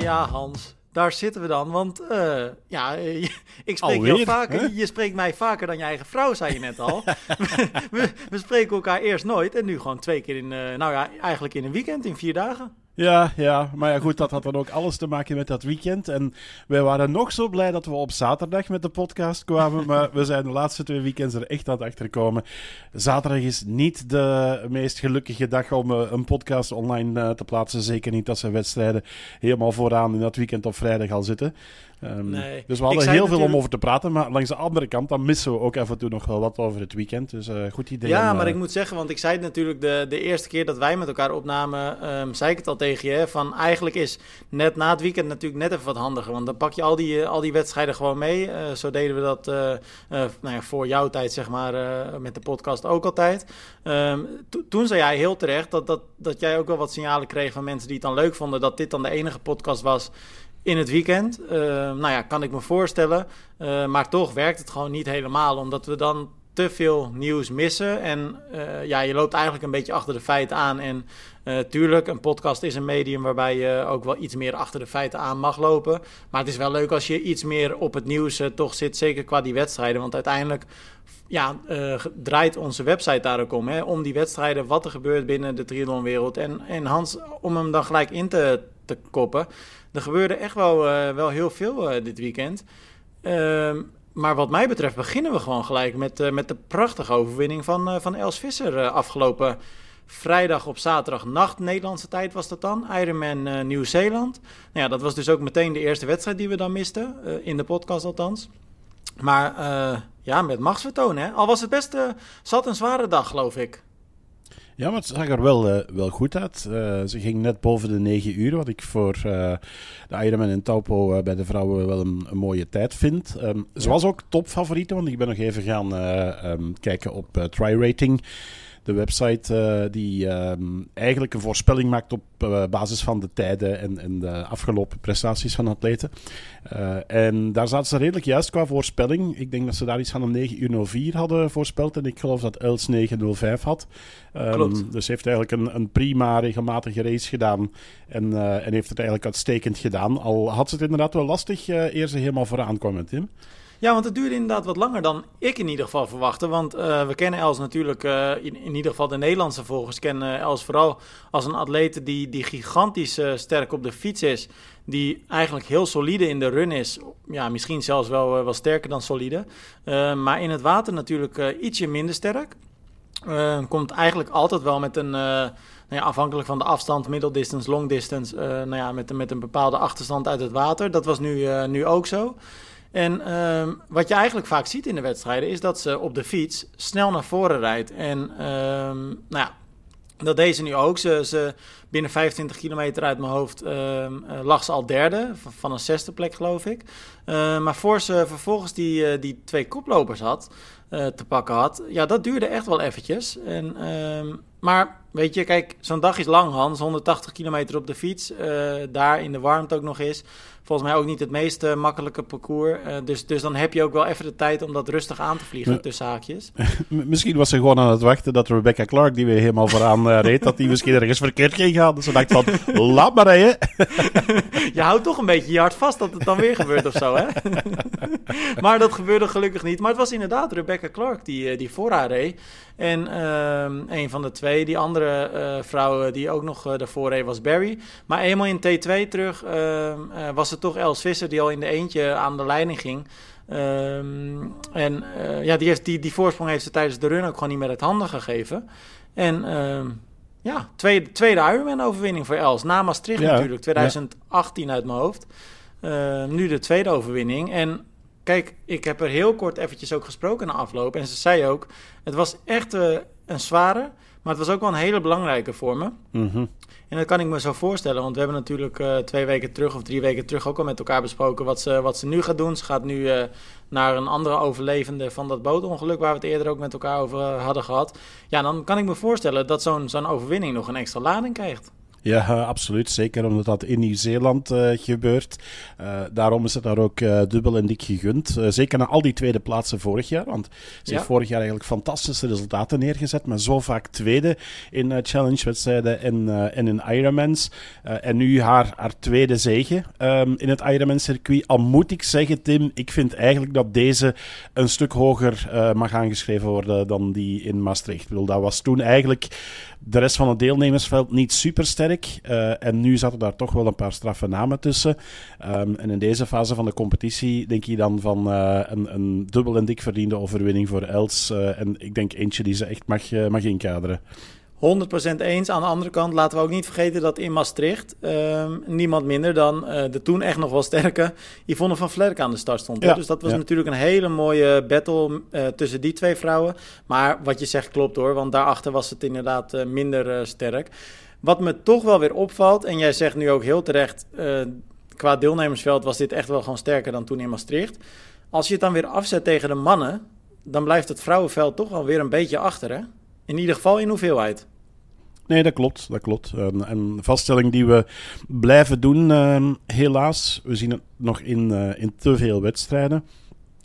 ja, Hans. Daar zitten we dan. Want uh, ja, ik spreek heel vaker. Je spreekt mij vaker dan je eigen vrouw, zei je net al. we, we, spreken elkaar eerst nooit. En nu gewoon twee keer in, uh, nou ja, eigenlijk in een weekend, in vier dagen. Ja, ja, maar ja, goed, dat had dan ook alles te maken met dat weekend. En wij waren nog zo blij dat we op zaterdag met de podcast kwamen. maar we zijn de laatste twee weekends er echt aan het achterkomen. Zaterdag is niet de meest gelukkige dag om uh, een podcast online uh, te plaatsen. Zeker niet dat ze wedstrijden helemaal vooraan in dat weekend op vrijdag al zitten. Um, nee. Dus we hadden heel veel om over te praten. Maar langs de andere kant, dan missen we ook af en toe nog wel wat over het weekend. Dus uh, goed idee. Ja, maar ik moet zeggen, want ik zei het natuurlijk de, de eerste keer dat wij met elkaar opnamen. Um, zei ik het al tegen je. Van eigenlijk is net na het weekend natuurlijk net even wat handiger. Want dan pak je al die, al die wedstrijden gewoon mee. Zo deden we dat nou ja, voor jouw tijd, zeg maar, met de podcast ook altijd. Um, toen zei jij heel terecht dat, dat, dat jij ook wel wat signalen kreeg van mensen die het dan leuk vonden. Dat dit dan de enige podcast was in het weekend. Uh, nou ja, kan ik me voorstellen. Uh, maar toch werkt het gewoon niet helemaal, omdat we dan te veel nieuws missen. En uh, ja, je loopt eigenlijk een beetje achter de feiten aan. En tuurlijk, een podcast is een medium waarbij je ook wel iets meer achter de feiten aan mag lopen. Maar het is wel leuk als je iets meer op het nieuws toch zit, zeker qua die wedstrijden. Want uiteindelijk ja, draait onze website daar ook om. Hè, om die wedstrijden, wat er gebeurt binnen de triathlonwereld. En, en Hans, om hem dan gelijk in te, te koppen er gebeurde echt wel, uh, wel heel veel uh, dit weekend. Uh, maar wat mij betreft beginnen we gewoon gelijk met, uh, met de prachtige overwinning van, van Els Visser afgelopen vrijdag op zaterdag nacht Nederlandse tijd was dat dan. Ironman Nieuw-Zeeland. Nou ja, dat was dus ook meteen de eerste wedstrijd die we dan misten. in de podcast althans. Maar ja, met machtsvertoon hè. Al was het best, zat een zware dag geloof ik. Ja, maar het zag er wel, uh, wel goed uit. Uh, ze ging net boven de 9 uur, wat ik voor uh, de Ironman en Taupo bij de vrouwen wel een, een mooie tijd vind. Um, ze was ook topfavoriete, want ik ben nog even gaan um, kijken op Try-Rating de website uh, die um, eigenlijk een voorspelling maakt op uh, basis van de tijden en, en, de afgelopen prestaties van atleten. Uh, en daar zaten ze redelijk juist qua voorspelling. Ik denk dat ze daar iets van een 9 uur 04 hadden voorspeld. En ik geloof dat Els 905 had. Um, Klopt. Dus heeft eigenlijk een, een prima regelmatige race gedaan. En, en heeft het eigenlijk uitstekend gedaan. Al had ze het inderdaad wel lastig eer ze helemaal vooraan kwam met Tim. Ja, want het duurde inderdaad wat langer dan ik in ieder geval verwachtte. Want uh, we kennen Els natuurlijk, uh, in, ieder geval de Nederlandse volgers kennen Els vooral als een atleet die, die gigantisch sterk op de fiets is. Die eigenlijk heel solide in de run is. Ja, misschien zelfs wel, wel sterker dan solide. maar in het water natuurlijk ietsje minder sterk. komt eigenlijk altijd wel met een... Nou ja, afhankelijk van de afstand, middle distance, long distance, nou ja, met, met een bepaalde achterstand uit het water. Dat was nu, nu ook zo. En um, wat je eigenlijk vaak ziet in de wedstrijden is dat ze op de fiets snel naar voren rijdt. En um, nou ja, dat deed ze nu ook. Ze, ze binnen 25 kilometer uit mijn hoofd um, lag ze al derde, van een zesde plek geloof ik. Maar voor ze vervolgens die, uh, die twee koplopers had, uh, te pakken had, ja, dat duurde echt wel eventjes. En, maar weet je, kijk, zo'n dag is lang, Hans. 180 kilometer op de fiets, daar in de warmte ook nog is volgens mij ook niet het meest uh, makkelijke parcours. Uh, dus, dus dan heb je ook wel even de tijd om dat rustig aan te vliegen tussen haakjes. misschien was ze gewoon aan het wachten dat Rebecca Clark, die weer helemaal vooraan reed, dat die misschien ergens verkeerd ging gaan. Dus ze dacht van, laat maar rijden. je houdt toch een beetje je hart vast dat het dan weer gebeurt of zo, hè? maar dat gebeurde gelukkig niet. Maar het was inderdaad Rebecca Clark die, die voor haar reed. En uh, een van de twee, die andere uh, vrouw die ook nog uh, daarvoor reed, was Barry. Maar eenmaal in T2 terug uh, was het toch Els Visser die al in de eentje aan de leiding ging. Um, en ja, die, heeft, die, die voorsprong heeft ze tijdens de run ook gewoon niet meer uit handen gegeven. En ehm, ja, tweede, tweede Ironman-overwinning voor Els. Na Maastricht ja, natuurlijk, 2018 ja. uit mijn hoofd. nu de tweede overwinning. En Kijk, ik heb er heel kort eventjes ook gesproken na afloop. En ze zei ook, het was echt uh, een zware, maar het was ook wel een hele belangrijke voor me. Mm -hmm. En dat kan ik me zo voorstellen, want we hebben natuurlijk uh, twee weken terug of drie weken terug ook al met elkaar besproken wat ze, wat ze nu gaat doen. Ze gaat nu uh, naar een andere overlevende van dat bootongeluk waar we het eerder ook met elkaar over hadden gehad. Ja, dan kan ik me voorstellen dat zo'n zo'n overwinning nog een extra lading krijgt. Ja, absoluut. Zeker omdat dat in Nieuw-Zeeland uh, gebeurt. Uh, daarom is het daar ook uh, dubbel en dik gegund. zeker na al die tweede plaatsen vorig jaar. Want ze heeft vorig jaar eigenlijk fantastische resultaten neergezet. Maar zo vaak tweede in challenge-wedstrijden en, en in Ironmans. en nu haar, haar tweede zege um, in het Ironman-circuit. Al moet ik zeggen, Tim, ik vind eigenlijk dat deze een stuk hoger mag aangeschreven worden dan die in Maastricht. Ik bedoel, dat was toen eigenlijk de rest van het deelnemersveld niet super sterk. Uh, en nu zaten daar toch wel een paar straffe namen tussen. Um, en in deze fase van de competitie denk je dan van uh, een, een, dubbel en dik verdiende overwinning voor Els. Uh, en ik denk eentje die ze echt mag, mag inkaderen. 100% eens. Aan de andere kant laten we ook niet vergeten dat in Maastricht uh, niemand minder dan uh, de toen echt nog wel sterke Yvonne van Vlerk aan de start stond. Ja, dus dat was natuurlijk een hele mooie battle uh, tussen die twee vrouwen. Maar wat je zegt klopt hoor, want daarachter was het inderdaad minder sterk. Wat me toch wel weer opvalt, en jij zegt nu ook heel terecht, qua deelnemersveld was dit echt wel gewoon sterker dan toen in Maastricht. Als je het dan weer afzet tegen de mannen, dan blijft het vrouwenveld toch wel weer een beetje achter hè? In ieder geval in hoeveelheid. Nee, dat klopt. Dat klopt. Een, een vaststelling die we blijven doen, uh, helaas. We zien het nog in, uh, in te veel wedstrijden.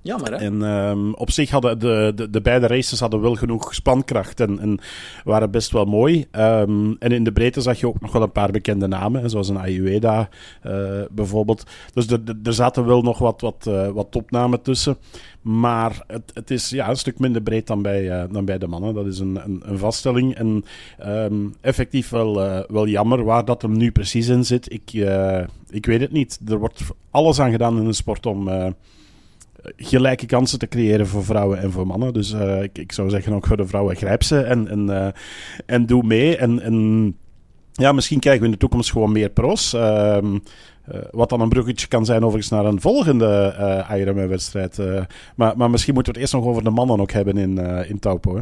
Jammer, hè? En um, op zich hadden de, de, de, beide races hadden wel genoeg spankracht en, en waren best wel mooi. Um, en in de breedte zag je ook nog wel een paar bekende namen, zoals een Ayueda uh, bijvoorbeeld. Dus er zaten wel nog wat, wat, uh, wat topnamen tussen. Maar het, het is ja, een stuk minder breed dan bij, uh, dan bij de mannen. Dat is een, een, een vaststelling. En um, effectief wel, wel jammer waar dat hem nu precies in zit. Ik, ik weet het niet. Er wordt alles aan gedaan in de sport om gelijke kansen te creëren voor vrouwen en voor mannen. Dus uh, ik, ik, zou zeggen ook voor de vrouwen, grijp ze en, en, uh, en doe mee. En, en ja, misschien krijgen we in de toekomst gewoon meer pro's. Uh, wat dan een bruggetje kan zijn overigens naar een volgende Ironman-wedstrijd. maar, maar misschien moeten we het eerst nog over de mannen ook hebben in, in Taupo.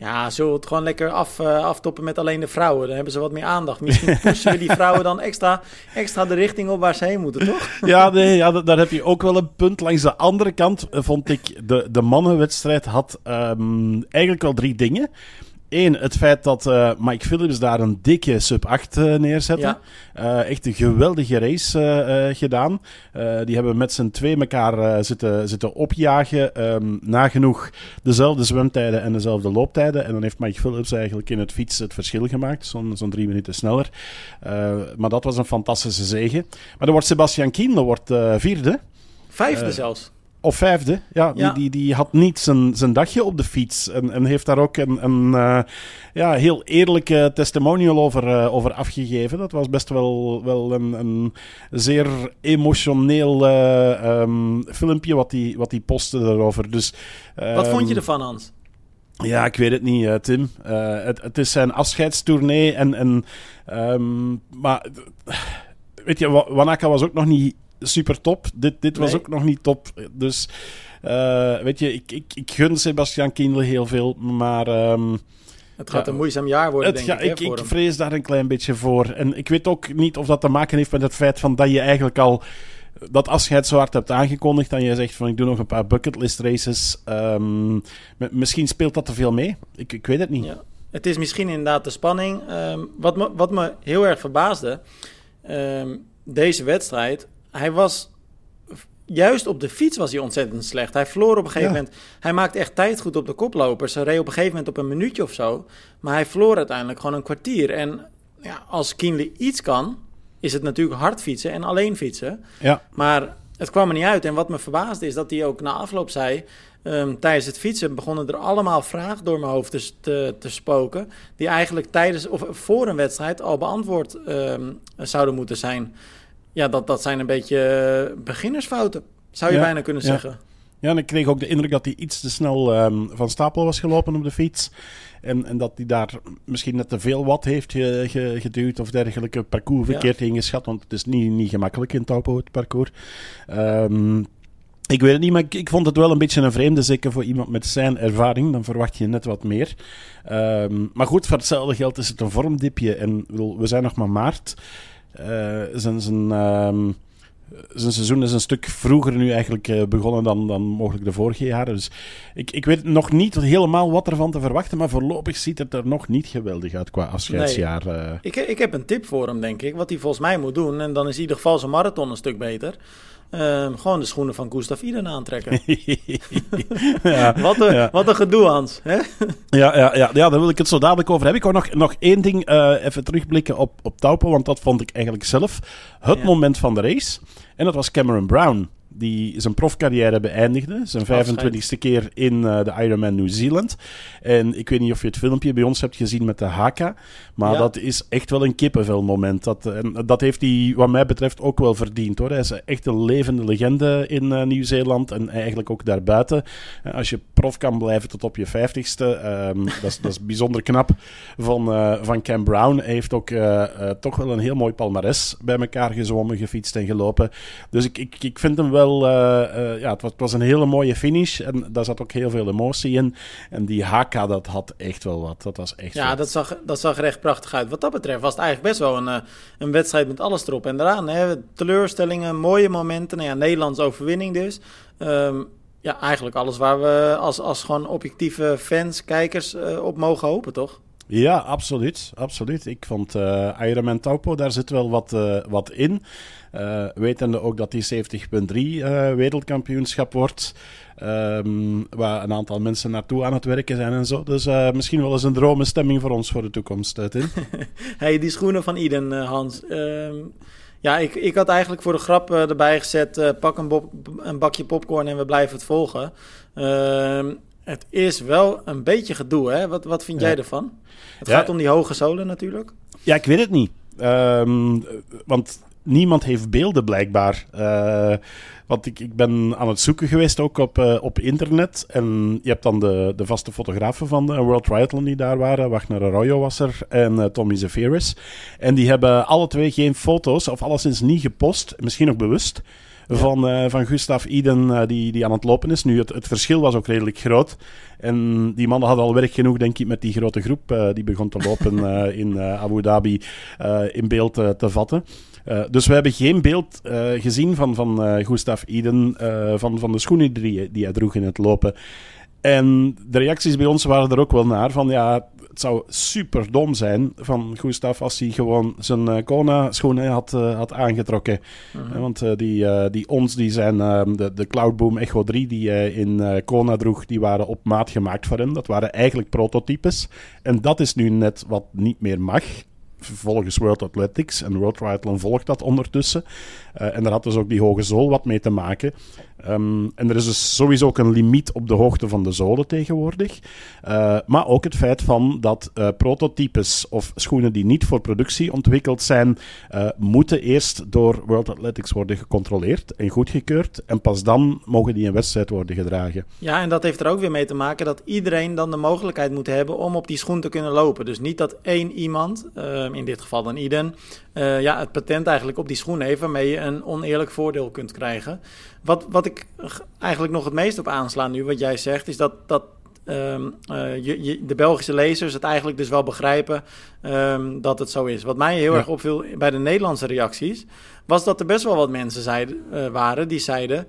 Ja, zullen we het gewoon lekker af, uh, aftoppen met alleen de vrouwen? Dan hebben ze wat meer aandacht. Misschien pushen we die vrouwen dan extra, extra de richting op waar ze heen moeten, toch? Ja, nee, ja daar heb je ook wel een punt. Langs de andere kant vond ik de, de mannenwedstrijd had um, eigenlijk wel drie dingen. Eén, het feit dat uh, Mike Phillips daar een dikke sub 8 uh, eh, neerzette. Ja. Uh, echt een geweldige race gedaan. die hebben met z'n twee elkaar zitten, zitten opjagen. Um, nagenoeg dezelfde zwemtijden en dezelfde looptijden. En dan heeft Mike Phillips eigenlijk in het fietsen het verschil gemaakt. Zo'n zo'n drie minuten sneller. maar dat was een fantastische zege. Maar dan wordt Sebastian Kienle wordt, vierde. Vijfde zelfs. Of vijfde, ja. Die, die, die had niet zijn, zijn dagje op de fiets. En, en heeft daar ook een, een uh, ja, heel eerlijke testimonial over, uh, over afgegeven. Dat was best wel, wel een, een zeer emotioneel uh, um, filmpje wat hij wat die postte daarover. Dus, wat vond je ehm, ervan, Hans? Ja, ik weet het niet, Tim. het, het is zijn afscheidstournee. En, en, um, maar weet je, Wanaka was ook nog niet super top. Dit, dit was ook nog niet top. Dus uh, weet je, ik, ik, ik gun Sebastian Kindle heel veel, maar... Um, het gaat een moeizaam jaar worden, denk ik. Ik, ik vrees daar een klein beetje voor. En ik weet ook niet of dat te maken heeft met het feit van dat je eigenlijk al dat afscheid zo hard hebt aangekondigd en je zegt van ik doe nog een paar bucketlist races. Um, misschien speelt dat te veel mee. Ik, ik weet het niet. Ja. Het is misschien inderdaad de spanning. Um, wat, me, wat me heel erg verbaasde, um, deze wedstrijd hij was juist op de fiets was hij ontzettend slecht. Hij verloor op een gegeven moment. Hij maakte echt tijd goed op de koplopers. Hij reed op een gegeven moment op een minuutje of zo. Maar hij verloor uiteindelijk gewoon een kwartier. En ja, als Kienle iets kan, is het natuurlijk hard fietsen en alleen fietsen. Ja. Maar het kwam er niet uit. En wat me verbaasde is dat hij ook na afloop zei. Um, tijdens het fietsen begonnen er allemaal vragen door mijn hoofd te, te, te spoken. Die eigenlijk tijdens of voor een wedstrijd al beantwoord um, zouden moeten zijn ja, dat, dat zijn een beetje eh, beginnersfouten, zou je bijna kunnen zeggen. Ja, en ik kreeg ook de indruk dat hij iets te snel um, van stapel was gelopen op de fiets. En, en dat hij daar misschien net te veel wat heeft ge, ge, geduwd of dergelijke parcours verkeerd ja. ingeschat. Want het is niet, niet gemakkelijk in Taupo, het parcours. Um, ik weet het niet, maar ik, ik, vond het wel een beetje een vreemde. Zeker voor iemand met zijn ervaring. Dan verwacht je net wat meer. Um, maar goed, voor hetzelfde geld is het een vormdipje. En we zijn nog maar maart. Uh, zijn, zijn um, zijn seizoen is een stuk vroeger nu eigenlijk uh, begonnen dan, dan mogelijk de vorige jaren. Dus ik, ik weet nog niet helemaal wat ervan te verwachten, maar voorlopig ziet het er nog niet geweldig uit qua afscheidsjaar. Nee. Uh. Ik, ik heb een tip voor hem, denk ik, wat hij volgens mij moet doen. En dan is in ieder geval zijn marathon een stuk beter. Uh, gewoon de schoenen van Gustav Iden aantrekken. ja, wat, een, ja. wat een gedoe, Hans. Hè? ja, ja, ja, ja, daar wil ik het zo dadelijk over hebben. Ik wou nog, nog één ding uh, even terugblikken op, op Taupo, want dat vond ik eigenlijk zelf het moment van de race. En dat was Cameron Brown die zijn profcarrière beëindigde. Zijn 25ste keer in uh, de Ironman New Zealand. En ik weet niet of je het filmpje bij ons hebt gezien met de haka. Maar dat is echt wel een kippenvelmoment. Dat, en dat heeft hij wat mij betreft ook wel verdiend. hoor. Hij is echt een levende legende in uh, Nieuw-Zeeland. En eigenlijk ook daarbuiten. Als je prof kan blijven tot op je 50ste. Um, dat, is, dat is bijzonder knap van, van Cam Brown. Hij heeft ook toch wel een heel mooi palmares bij elkaar gezwommen, gefietst en gelopen. Dus ik, ik, ik vind hem wel uh, ja, het was, het was, een hele mooie finish. En daar zat ook heel veel emotie in. En die haka, dat had echt wel wat. Dat was echt Ja, dat zag, dat zag er echt prachtig uit. Wat dat betreft was het eigenlijk best wel een, uh, een wedstrijd met alles erop en eraan. Hè? Teleurstellingen, mooie momenten. Nou ja, Nederlands overwinning dus. Um, ja, eigenlijk alles waar we als, als gewoon objectieve fans, kijkers op mogen hopen, toch? Ja, absoluut. absoluut. Ik vond uh, Ironman Taupo, daar zit wel wat, uh, wat in. Uh, wetende ook dat die 70.3 wereldkampioenschap wordt. Um, waar een aantal mensen naartoe aan het werken zijn en zo. Dus misschien wel eens een dromenstemming voor ons voor de toekomst, Tim. hey, die schoenen van Iden, Hans. Ehm, ja, ik, ik had eigenlijk voor de grap erbij gezet... pak een, een, bakje popcorn en we blijven het volgen. Ehm, het is wel een beetje gedoe, hè? Wat, wat vind jij ervan? Het gaat om die hoge zolen natuurlijk. Ja, ik weet het niet. Um, want niemand heeft beelden blijkbaar. Uh, want ik, ik ben aan het zoeken geweest ook op, uh, op internet. En je hebt dan de, de vaste fotografen van de World Triathlon die daar waren. Wagner Arroyo was er en uh, Tommy Zeferis. En die hebben alle twee geen foto's, of alleszins niet gepost. Misschien ook bewust van, uh, van Gustav Iden uh, die, die aan het lopen is. Nu, het, het verschil was ook redelijk groot. En die mannen hadden al werk genoeg, denk ik, met die grote groep uh, die begon te lopen in Abu Dhabi in beeld te vatten. Uh, dus we hebben geen beeld uh, gezien van, van uh, Gustav Iden, van, van de schoenen die, die hij droeg in het lopen. En de reacties bij ons waren er ook wel naar van ja, het zou super dom zijn van Gustav als hij gewoon zijn uh, Kona-schoenen had, uh, had aangetrokken. Mhm. want uh, die, die ons, die zijn de, de Cloudboom Echo 3 die hij in Kona droeg, die waren op maat gemaakt voor hem. Dat waren eigenlijk prototypes. En dat is nu net wat niet meer mag volgens World Athletics. En World Triathlon volgt dat ondertussen. Uh, en daar had dus ook die hoge zool wat mee te maken. Um, en er is dus sowieso ook een limiet op de hoogte van de zolen tegenwoordig. Uh, maar ook het feit van dat uh, prototypes of schoenen die niet voor productie ontwikkeld zijn, moeten eerst door World Athletics worden gecontroleerd en goedgekeurd. En pas dan mogen die in wedstrijd worden gedragen. Ja, en dat heeft er ook weer mee te maken dat iedereen dan de mogelijkheid moet hebben om op die schoen te kunnen lopen. Dus niet dat één iemand, in dit geval dan Iden, ja, het patent eigenlijk op die schoen heeft waarmee je een oneerlijk voordeel kunt krijgen. Wat, wat ik eigenlijk nog het meest op aanslaan nu, wat jij zegt, is dat, dat um, uh, je, je, de Belgische lezers het eigenlijk dus wel begrijpen um, dat het zo is. Wat mij heel erg opviel bij de Nederlandse reacties, was dat er best wel wat mensen zeiden, uh, waren die zeiden: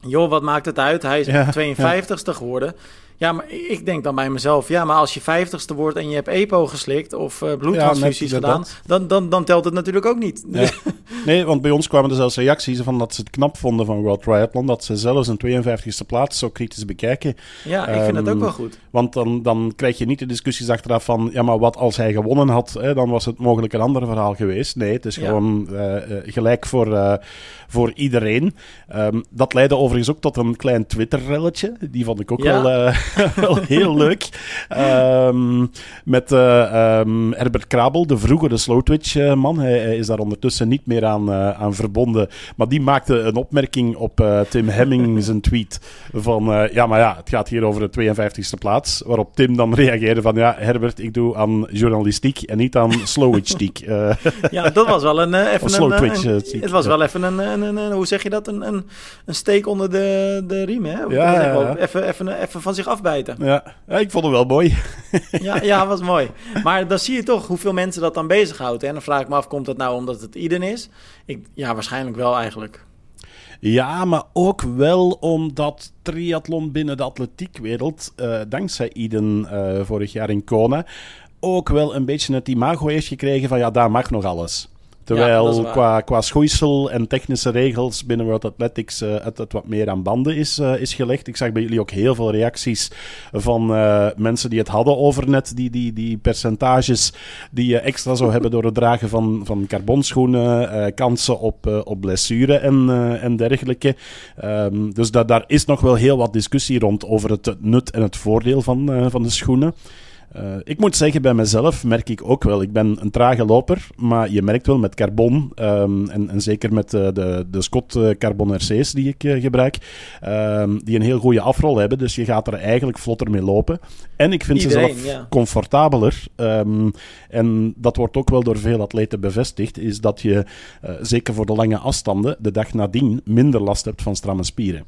joh, wat maakt het uit? Hij is ja, 52ste geworden. Ja, maar ik denk dan bij mezelf, ja, maar als je vijftigste wordt en je hebt EPO geslikt of uh, bloedtransfusies ja, gedaan, dan, dan, dan telt het natuurlijk ook niet. Nee. nee, want bij ons kwamen er zelfs reacties van dat ze het knap vonden van World Triathlon, dat ze zelfs een 52e plaats zo kritisch bekijken. Ja, ik vind um, dat ook wel goed. Want dan, dan krijg je niet de discussies achteraf van, ja, maar wat als hij gewonnen had, hè, dan was het mogelijk een ander verhaal geweest. Nee, het is ja. gewoon uh, gelijk voor, uh, voor iedereen. Um, dat leidde overigens ook tot een klein Twitter-relletje. Die vond ik ook ja. wel wel heel leuk. Um, met uh, um, Herbert Krabel, de vroegere Slowtwitch-man. Hij, hij, is daar ondertussen niet meer aan, uh, aan verbonden. Maar die maakte een opmerking op Tim Hemming zijn tweet. Van ja, maar ja, het gaat hier over de 52e plaats. Waarop Tim dan reageerde van ja, Herbert, ik doe aan journalistiek en niet aan slowitchtiek. ja, dat was wel een even een, Het was wel even een, een, een, hoe zeg je dat? Een, een, een steek onder de, de riem, hè? Ja, ja, ja. Even, even, even van zich afbijten. Ja, ja ik vond het wel mooi. ja, ja, was mooi. Maar dan zie je toch hoeveel mensen dat dan bezighoudt. En dan vraag ik me af, komt dat nou omdat het Iden is? Ik, ja, waarschijnlijk wel eigenlijk. Ja, maar ook wel omdat triathlon binnen de atletiekwereld, uh, dankzij Iden uh, vorig jaar in Kona, ook wel een beetje het imago heeft gekregen van ja, daar mag nog alles. Terwijl qua, qua schoeisel en technische regels binnen World Athletics uh, het, het, wat meer aan banden is, uh, is gelegd. Ik zag bij jullie ook heel veel reacties van uh, mensen die het hadden over net die, die, die percentages die je extra zou hebben door het dragen van, van carbonschoenen, kansen op, op blessure en, en dergelijke. Um, dus da daar is nog wel heel wat discussie rond over het nut en het voordeel van, van de schoenen. Uh, ik moet zeggen, bij mezelf merk ik ook wel. Ik ben een trage loper, maar je merkt wel met carbon, um, en, en, zeker met uh, de, de Scott uh, Carbon RC's die ik gebruik, um, die een heel goede afrol hebben. Dus je gaat er eigenlijk vlotter mee lopen. En ik vind Iedereen, ze zelf ja. comfortabeler. Um, en dat wordt ook wel door veel atleten bevestigd, is dat je, zeker voor de lange afstanden, de dag nadien minder last hebt van stramme spieren.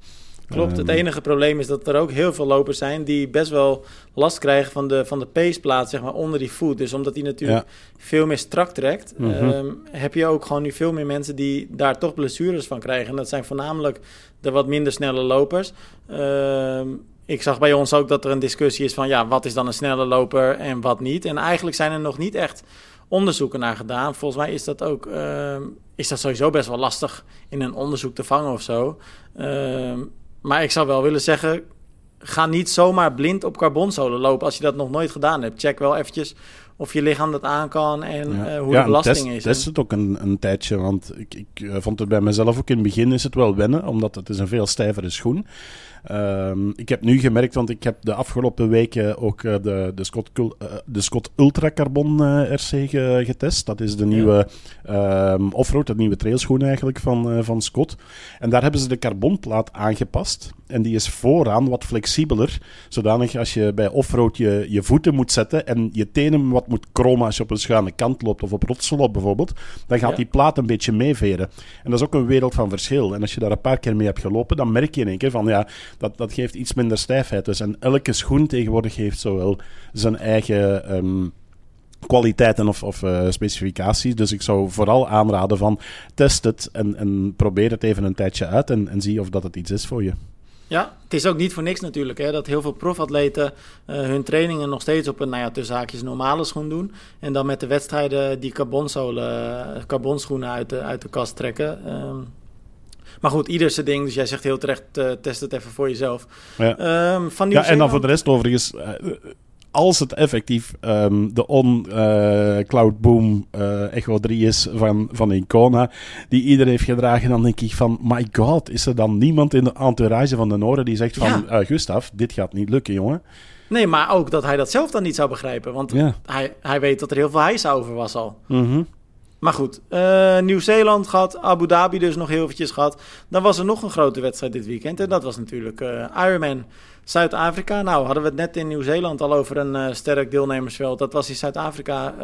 Klopt, het ehm, enige probleem is dat er ook heel veel lopers zijn die best wel last krijgen van de, van de paceplaat, zeg maar, onder die voet. Dus omdat die natuurlijk veel meer strak trekt, mm heb je ook gewoon nu veel meer mensen die daar toch blessures van krijgen. En dat zijn voornamelijk de wat minder snelle lopers. Um, ik zag bij ons ook dat er een discussie is van, ja, wat is dan een snelle loper en wat niet? En eigenlijk zijn er nog niet echt onderzoeken naar gedaan. Volgens mij is dat ook, uh, is dat sowieso best wel lastig in een onderzoek te vangen of zo. Uh, maar ik zou wel willen zeggen, ga niet zomaar blind op carbonzolen lopen als je dat nog nooit gedaan hebt. Check wel eventjes of je lichaam dat aan kan en uh, hoe de belasting test, is. Test het ook een, een tijdje, want ik, ik uh, vond het bij mezelf ook in het begin is het wel wennen, omdat het is een veel stijvere schoen is. Um, ik heb nu gemerkt, want ik heb de afgelopen weken ook uh, de, de, Scott, uh, de Scott Ultra Carbon uh, RC ge, getest. Dat is de nieuwe um, offroad, de nieuwe trailschoen eigenlijk van, van Scott. En daar hebben ze de carbonplaat aangepast. En die is vooraan wat flexibeler, zodanig als je bij offroad je, je voeten moet zetten en je tenen wat moet kromen als je op een schuine kant loopt of op rotsen loopt bijvoorbeeld, dan gaat ja. die plaat een beetje meeveren. En dat is ook een wereld van verschil. En als je daar een paar keer mee hebt gelopen, dan merk je in één keer van ja, dat, dat geeft iets minder stijfheid. Dus en elke schoen tegenwoordig heeft zowel zijn eigen um, kwaliteiten of, of uh, specificaties. Dus ik zou vooral aanraden van test het en, en probeer het even een tijdje uit en, en zie of dat het iets is voor je. Ja, het is ook niet voor niks natuurlijk hè, dat heel veel profatleten uh, hun trainingen nog steeds op een, nou ja, tussen normale schoen doen. En dan met de wedstrijden die carbonzolen, carbonschoenen uit de, uit de kast trekken. Um, maar goed, ieder zijn ding. Dus jij zegt heel terecht, uh, test het even voor jezelf. Ja, um, van ja en dan voor de rest overigens... Uh, als het effectief um, de on-Cloud uh, Boom uh, Echo 3 is van, van Icona, die iedereen heeft gedragen, dan denk ik van, my god, is er dan niemand in de entourage van de Noorden die zegt van, ja. uh, Gustav, dit gaat niet lukken, jongen? Nee, maar ook dat hij dat zelf dan niet zou begrijpen, want ja. hij, hij weet dat er heel veel hijs over was al. Mm -hmm. Maar goed, uh, Nieuw-Zeeland gehad, Abu Dhabi dus nog heel eventjes gehad. Dan was er nog een grote wedstrijd dit weekend en dat was natuurlijk uh, Ironman Zuid-Afrika. Nou, hadden we het net in Nieuw-Zeeland al over een uh, sterk deelnemersveld. Dat was in Zuid-Afrika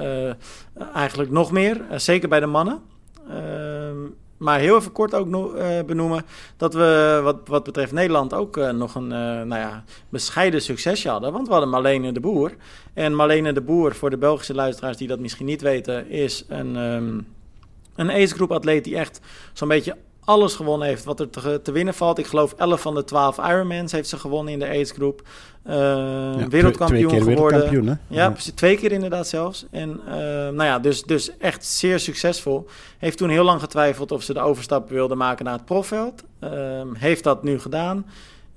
eigenlijk nog meer, zeker bij de mannen. Maar heel even kort ook uh, benoemen dat we wat, wat betreft Nederland ook uh, nog een uh, nou ja, bescheiden succesje hadden. Want we hadden Marlene de Boer. En Marlene de Boer, voor de Belgische luisteraars die dat misschien niet weten, is een, um, een ace-groep atleet die echt zo'n beetje alles gewonnen heeft wat er te, te, winnen valt. Ik geloof 11 van de 12 Ironmans heeft ze gewonnen in de age groep. Uh, ja, wereldkampioen twee keer geworden. Wereldkampioen? Ja, ja, twee keer inderdaad zelfs. En uh, nou ja, dus, dus echt zeer succesvol. Heeft toen heel lang getwijfeld of ze de overstap wilde maken naar het profveld. Uh, heeft dat nu gedaan.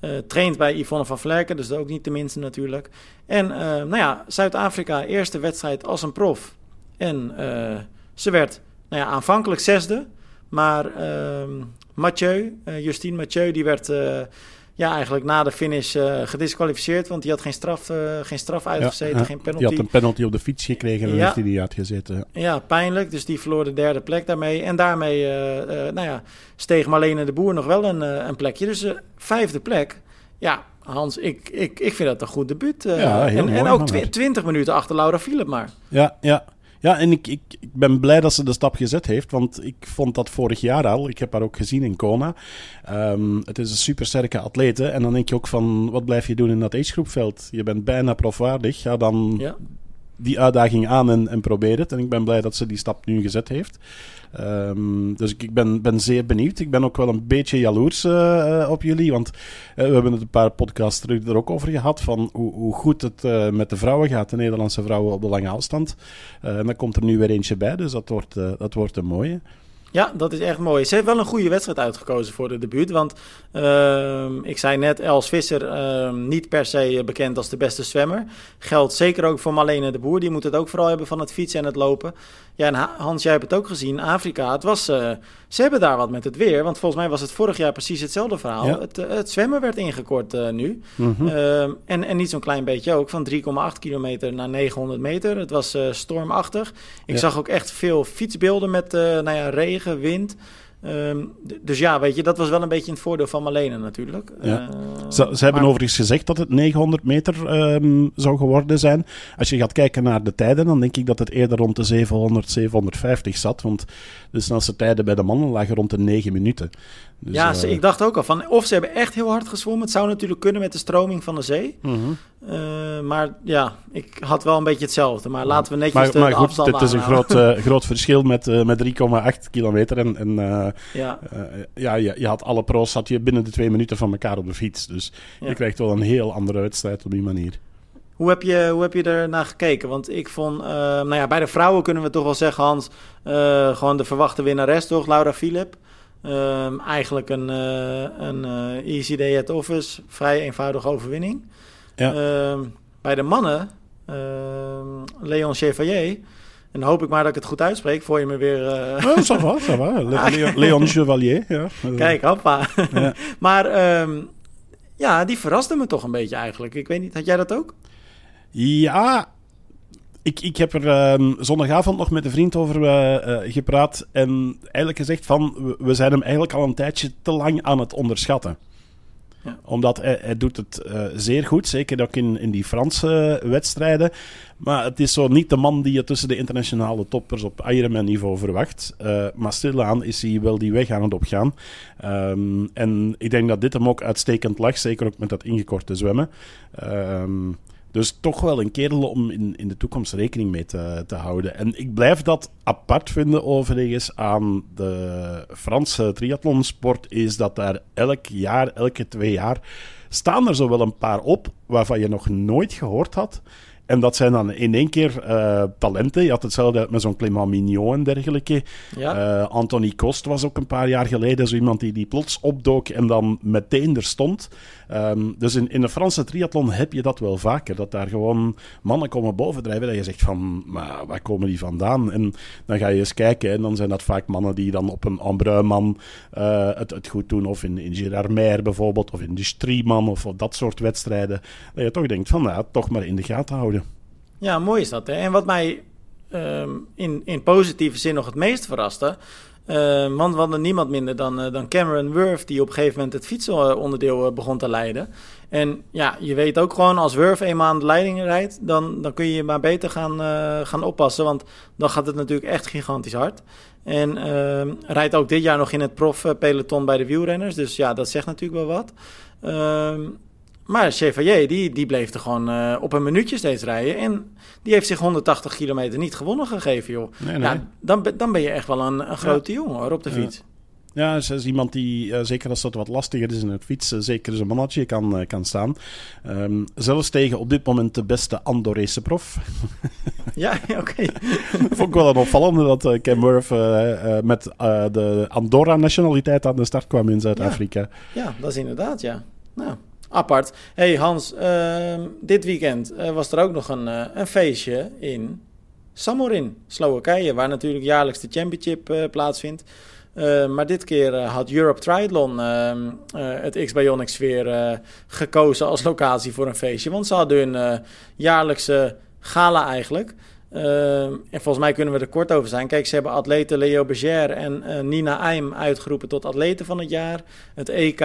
Uh, traint bij Yvonne van Vlerken, dus ook niet de minste natuurlijk. En nou ja, Zuid-Afrika, eerste wedstrijd als een prof. En ze werd nou ja, aanvankelijk zesde. Maar uh, Mathieu, uh, Justine Mathieu, die werd uh, ja, eigenlijk na de finish uh, gedisqualificeerd. Want die had geen straf, geen straf uitgezeten, ja, geen penalty. Die had een penalty op de fiets gekregen en ja. heeft hij die uitgezeten. Ja, pijnlijk. Dus die verloor de derde plek daarmee. En daarmee nou ja, steeg Marlene de Boer nog wel een, een plekje. Dus vijfde plek. Ja, Hans, ik, ik, ik vind dat een goed debuut. ja, heel en, mooi, en ook tw 20 minuten achter Laura Philip maar. Ja, ja. Ja, en ik, ik, ik, ben blij dat ze de stap gezet heeft, want ik vond dat vorig jaar al. Ik heb haar ook gezien in Kona. Um, het is een supersterke atlete. En dan denk je ook van, wat blijf je doen in dat agegroepveld? Je bent bijna profwaardig. Ja, dan... die uitdaging aan en, en probeer het. En ik ben blij dat ze die stap nu gezet heeft. Ehm, dus ik, ik ben, ben zeer benieuwd. Ik ben ook wel een beetje jaloers uh, op jullie. Want uh, we hebben het een paar podcasts terug er ook over gehad. Van hoe, hoe goed het met de vrouwen gaat. De Nederlandse vrouwen op de lange afstand. en dan komt er nu weer eentje bij. Dus dat wordt, dat wordt een mooie. Ja, dat is echt mooi. Ze heeft wel een goede wedstrijd uitgekozen voor de debuut. Want uh, ik zei net, Els Visser uh, niet per se bekend als de beste zwemmer. Geldt zeker ook voor Marlene de Boer. Die moet het ook vooral hebben van het fietsen en het lopen. Ja, en Hans, jij hebt het ook gezien. Afrika, het was, uh, ze hebben daar wat met het weer. Want volgens mij was het vorig jaar precies hetzelfde verhaal. Ja. Het, eh, het, zwemmen werd ingekort uh, nu. Mm -hmm. en, en niet zo'n klein beetje ook. Van 3,8 kilometer naar 900 meter. Het was stormachtig. Ik ja. zag ook echt veel fietsbeelden met nou ja, regen, wind. Um, dus ja, weet je, dat was wel een beetje een voordeel van Marlene natuurlijk. Ja. Uh, ze, ze hebben maar... overigens gezegd dat het 900 meter um, zou geworden zijn. Als je gaat kijken naar de tijden, dan denk ik dat het eerder rond de 700, 750 zat. Want de snelste tijden bij de mannen lagen rond de 9 minuten. Dus, ja, uh, ik dacht ook al van, of ze hebben echt heel hard gezwommen. Het zou natuurlijk kunnen met de stroming van de zee. Uh -huh. uh, maar ja, ik had wel een beetje hetzelfde. Maar laten we netjes maar, de, maar goed, Het is een groot, uh, groot verschil met, met 3,8 kilometer. En, en ja, ja je, je, had alle pro's had je binnen de twee minuten van elkaar op de fiets. Dus ja. je krijgt wel een heel andere wedstrijd op die manier. Hoe heb, je, hoe heb je er naar gekeken? Want ik vond, nou ja, bij de vrouwen kunnen we toch wel zeggen, Hans, gewoon de verwachte winnares toch, Laura Philip. Um, eigenlijk een, uh, een easy day at office, vrij eenvoudige overwinning. Ja. Um, bij de mannen, um, Leon Chevalier, en hoop ik maar dat ik het goed uitspreek voor je me weer... Uh... Oh, ça va, ça va. Le Leon, Leon Chevalier, ja. Kijk, hoppa. Ja. maar um, ja, die verraste me toch een beetje eigenlijk. Ik weet niet, had jij dat ook? Ja, ik, ik heb er um, zondagavond nog met een vriend over uh, uh, gepraat. En eigenlijk gezegd van, we, we, zijn hem eigenlijk al een tijdje te lang aan het onderschatten. Ja. Omdat hij, hij, doet het uh, zeer goed, zeker ook in, in die Franse wedstrijden. Maar het is zo niet de man die je tussen de internationale toppers op Ironman niveau verwacht. maar stilaan is hij wel die weg aan het opgaan. Um, en ik denk dat dit hem ook uitstekend lag, zeker ook met dat ingekorte zwemmen. Um, dus toch wel een kerel om in, in de toekomst rekening mee te, te houden. En ik blijf dat apart vinden overigens aan de Franse triathlonsport. Is dat daar elk jaar, elke twee jaar, staan er zo wel een paar op waarvan je nog nooit gehoord had. En dat zijn dan in één keer uh, talenten. Je had hetzelfde met zo'n Clément Mignon en dergelijke. Ja. Uh, Anthony Kost was ook een paar jaar geleden zo iemand die, die plots opdook en dan meteen er stond. Um, dus in, in de Franse triathlon heb je dat wel vaker. Dat daar gewoon mannen komen bovendrijven. Dat je zegt van, maar waar komen die vandaan? En dan ga je eens kijken. En dan zijn dat vaak mannen die dan op een Ambruiman uh, het, het goed doen. Of in, in Gerard Meer bijvoorbeeld. Of in de Strieman. Of, dat soort wedstrijden. Dat je toch denkt van, nou, toch maar in de gaten houden. Ja, mooi is dat. Hè? En wat mij um, in, in positieve zin nog het meest verraste. Uh, want we hadden niemand minder dan, uh, dan Cameron Worth, die op een gegeven moment het fietsenonderdeel uh, begon te leiden. En ja, je weet ook gewoon, als Worth eenmaal aan de leiding rijdt, dan, dan kun je maar beter gaan, gaan oppassen. Want dan gaat het natuurlijk echt gigantisch hard. En ehm, rijdt ook dit jaar nog in het profpeloton bij de wielrenners. Dus ja, dat zegt natuurlijk wel wat. Ehm, maar Chevalier, die, die bleef er gewoon uh, op een minuutje steeds rijden. En die heeft zich 180 kilometer niet gewonnen gegeven, joh. Nee, dan, dan ben je echt wel een, een grote ja. jongen hoor, op de fiets. Ja. Ze is iemand die, uh, zeker als dat wat lastiger is in het fietsen, zeker zijn mannetje kan, uh, kan staan. Um, zelfs tegen op dit moment de beste Andorese prof. ja, oké. Okay. Vond ik wel een opvallende dat uh, Cam Murph met de Andorra-nationaliteit aan de start kwam in Zuid-Afrika. Ja. ja, dat is inderdaad, ja. Nou, apart. hey Hans, uh, dit weekend uh, was er ook nog een, uh, een feestje in Samorin, Slowakije, waar natuurlijk jaarlijks de championship uh, plaatsvindt. maar dit keer had Europe Triathlon ehm, het X-Bionics weer gekozen als locatie voor een feestje. Want ze hadden hun jaarlijkse gala eigenlijk. Uh, en volgens mij kunnen we er kort over zijn. Kijk, ze hebben atleten Leo Berger en Nina Eim uitgeroepen tot atleten van het jaar. Het EK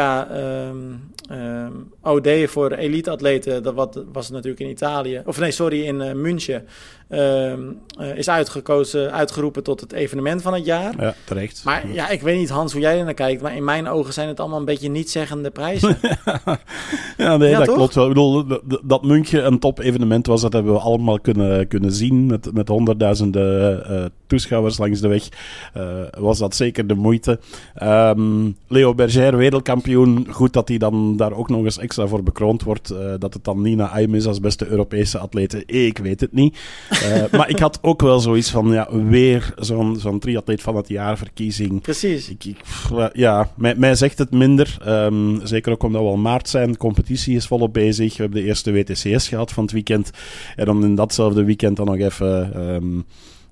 um, OD voor elite-atleten, dat wat, was natuurlijk in Italië. Of nee, sorry, in uh, München. ehm, eh, is uitgekozen, uitgeroepen tot het evenement van het jaar. Ja, terecht. Maar ja, ik weet niet, Hans, hoe jij er naar kijkt. Maar in mijn ogen zijn het allemaal een beetje niet-zeggende prijzen. ja, nee, Ja, dat toch? klopt wel. Ik bedoel, dat- München een top-evenement was, dat hebben we allemaal kunnen, kunnen zien. Met, met honderdduizenden eh, toeschouwers langs de weg eh, was dat zeker de moeite. Ehm, Leo Berger, wereldkampioen. Goed dat hij dan daar ook nog eens extra voor bekroond wordt. Eh, dat het dan Nina Aym is als beste Europese atlete. Ik weet het niet. Eh, maar ik had ook wel zoiets van, ja, weer zo'n zo'n triatleet van het jaar verkiezing. Precies. Ik, ik, ja, mij, mij zegt het minder. Ehm, zeker ook omdat we al maart zijn. De competitie is volop bezig. We hebben de eerste WTCS gehad van het weekend. En om in datzelfde weekend dan nog even ehm,